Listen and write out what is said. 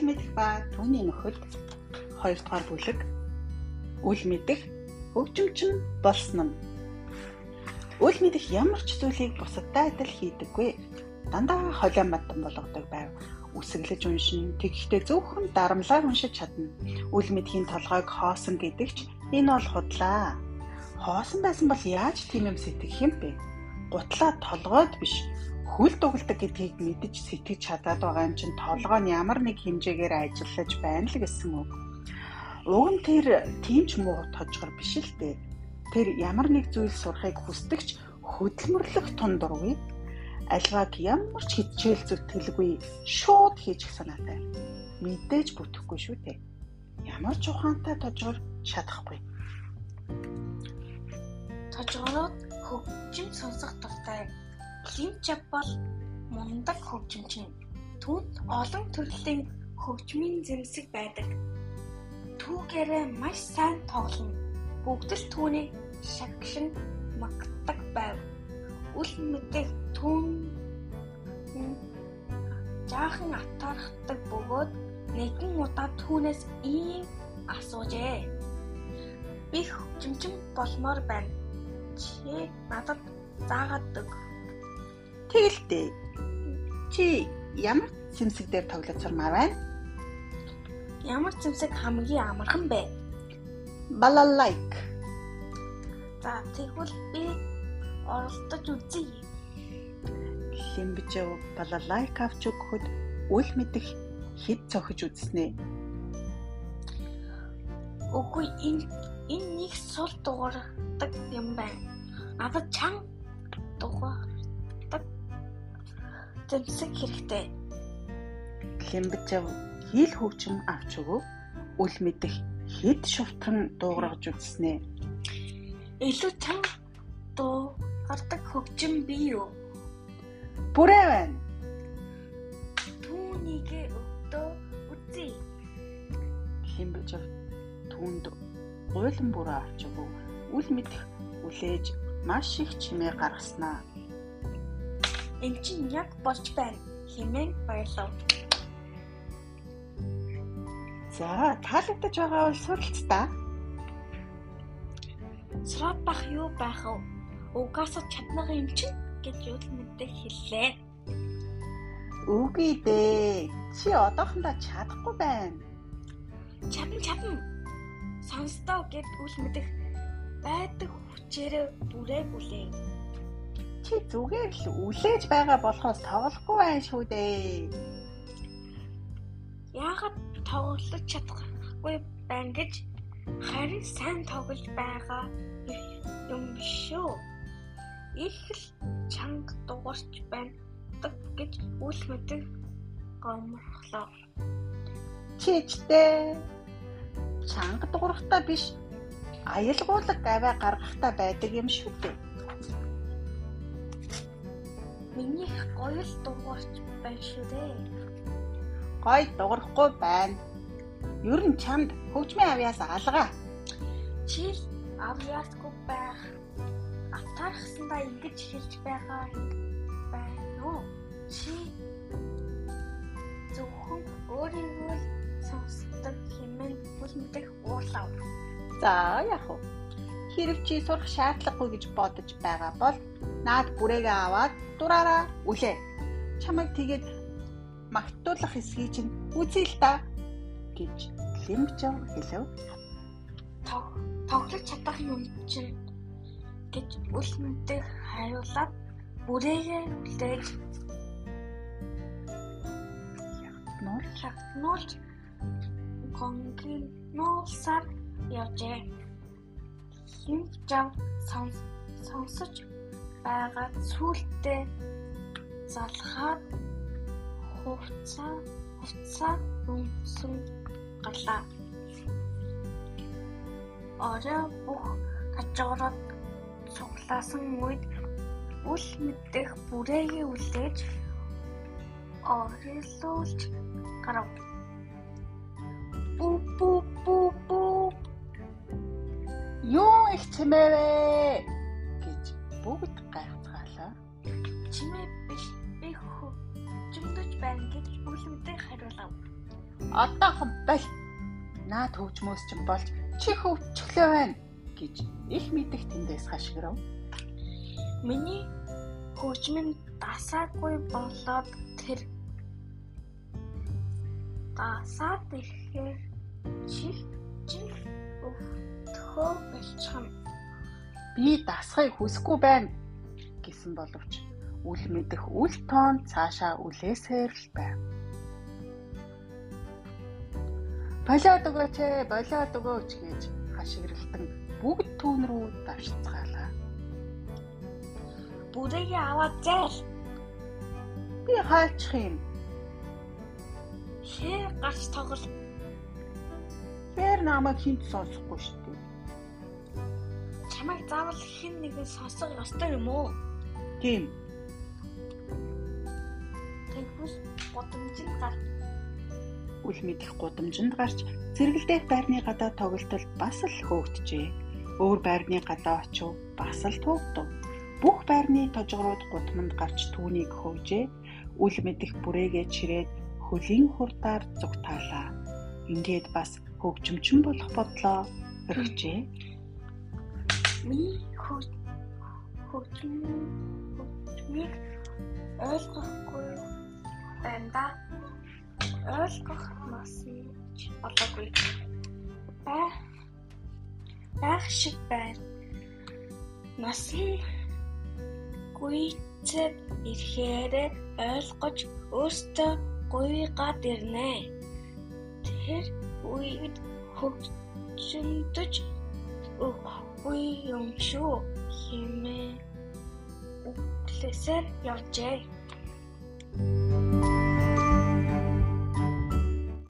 үл мэдэх ба түүний нөхөд 2 дугаар бүлэг үл мэдэх хөгжимчин болсон нь. Үл мэдэх ямар ч зүйлийг бусадтай адил хийдэггүй. Дандаа холион матан болгодог байв. Үсэглэж уншин, тэгэхдээ зөвхөн дарамлаар уншиж чадна. Үл мэдхийн толгойг хоосон гэдэгч энэ бол худлаа. Хоосон байсан бол яаж тийм юм сэтгэх юм бэ? Гутлаа толгойд биш хөл дугалдаг гэдгийг мэдэж сэтгэж чадаад байгаа юм чинь толгой нь ямар нэг хэмжээгээр ажиллаж байна л гэсэн үг. Уг нь тэр тийм ч муу тожгор биш л дээ. Тэр ямар нэг зүйл сурахыг хүсдэгч хөдөлмөрлөх тундургүй альваг ямар ч хичээл зүтгэлгүй шууд хийчих санаатай. Мэдээж бүтэхгүй шүү дээ. Ямар ч ухаантай тожгор шатахгүй. Тожгороод хөгжим сонсох дуртай Линчап бол мундаг хөгжимчин. Түүнд олон төрлийн хөгжмийн зэмсэг байдаг. Түүгээрээ маш сайн тоглоно. Бүгд л түүнийг шагшин магтдаг байв. Үл мэдэх түүн жаахан атархдаг бөгөөд нэгэн удаа түүнээс ийм асуужээ. Би хөгжимчин болмоор байна. Чи надад заагаад өг Тэгэлтэй. Чи ямар цэмсэг дээр тоглож сурмаар байна? Ямар цэмсэг хамгийн амархан бэ? Балалайк. За тэгвэл би оролдож үзье. Лимбжэв балалайк авч өгөхөд үл мэдэх хэд цохиж үзснэ. Үгүй энэ энэ нэг сул дуурдаг юм байна. Надад чан дугаар зэмсэг хэрэгтэй. Лимбчэв хийл хөгжим авч өгөө. Үл мэдэх хэд шувтан дуугаргаж үзснэ. Илүү чам дуу гардаг хөгжим бий юу? Бүрээ байна. Түүнийг өгдөө үзье. Лимбчэв түүнд гуйлан бүрээ авч өгөө. Үл мэдэх үлээж маш их чимээ гаргаснаа Эн чинь яг болж байна хэмээн баярлав. За таалагдаж байгаа бол суралцдаа. Сураад бах юу байх вэ? Угаасаа чаднага юм чинь гэж үл мэдээ хэллээ. Үгүй дээ. Чи одоохондоо чадахгүй байна. Чадна чадна. Сонстоо гэд үл мэдэх байдаг хүчээрээ бүрээгүй лээ чи зүгээр л үлээж байгаа болохоос тоглохгүй байх шүү дээ. Яагаад тоглож чадахгүй байна гэж харин сайн тоглож байгаа юм шүү. Их л чанга дуурч байна гэж үл мэдэг гомрлоо. Чичтэй чанга дуурахтаа биш аялгуулга гаваа гаргахтаа байдаг юм шүү дээ. Миний гоё л дуурч байна шүү дээ. Гоё дуурахгүй байна. Ер нь чамд хөгжмийн авьяас алгаа. Чи авьяасгүй байх. Атархсандаа ингэж хэлж байгаа байна уу? Чи зөвхөн өөрийгөө сонсдог хэмээн бүл мэдэх уурлав. За яах вэ? Хэрв чи сурах шаардлагагүй гэж бодож байгаа бол наад бүрээгээ аваад дураараа үлээ. Чамайг тэгээд магтуулах хэсгийг чинь үзье л да гэж Лимжон хэлв. Тоглож чадах юм чинь гэж үлмэнтэй хариулаад бүрээгээ үлээж нуур нуулж конгийн нуусаар явжээ. Лимжон сонсож байгаа сүултээ залхаад хувцаа хувцаа өмсөн галаа. Орой бүх хажуураад цуглаасан үед үл мэдэх бүрээгээ үлээж орилуулж гарав. Бу бу Их чимээвэ гэж бүгд гайхацгаалаа. Чимээ биш би хөө жимдэж байна гэж үлэмтэй хариулав. Одоохон бол наад хөгжмөөс ч болж чи хөвчлөө байна гэж их мэдих тэндээс хашгирав. Миний хөгжмөн дасаагүй болоод тэр дасаад ирэхээр чи өвтгөө болчихно. Би дасахыг хүсэхгүй байна гэсэн боловч үл мэдэх үл тоон цаашаа үлээсээр л байв. Болоод өгөөч ээ, болоод өгөөч гэж хашгиралтан бүгд түүн рүү давшицгаалаа. Бүрийг аваад зайл. Би хаачих юм. Хээ гарч тоглол. Хэр намайг хинт сонсохгүй шүү дээ. Чамайг заавал хэн нэгэн сонсох ёстой юм уу? Тийм. Тэгвэл годомжинд гар. Үл мэдэх гудамжинд гарч зэрэгэлдэх байрны гадаа тоглолтод бас л хөөгдөжээ. Өөр байрны гадаа очив бас л туугдав. Бүх байрны тожгорууд гудамд гарч түүнийг хөөжээ. Үл мэдэх бүрээгээ чирээд хөлийн хурдаар зүгтаалаа. Ингээд бас хөгжимчин болох бодлоо өргөжээ. Миний хөгжим хөгжмийг ойлгохгүй байна. Ойлгох нас нь болоогүй. Байх байх шиг байна. Нас нь гүйцэд ирэхээр ойлгож өөртөө гуйгаад ирнэ. Тэр үед хөгжөндөж үгүй юм шүү хэмээн үглээсээр явжээ.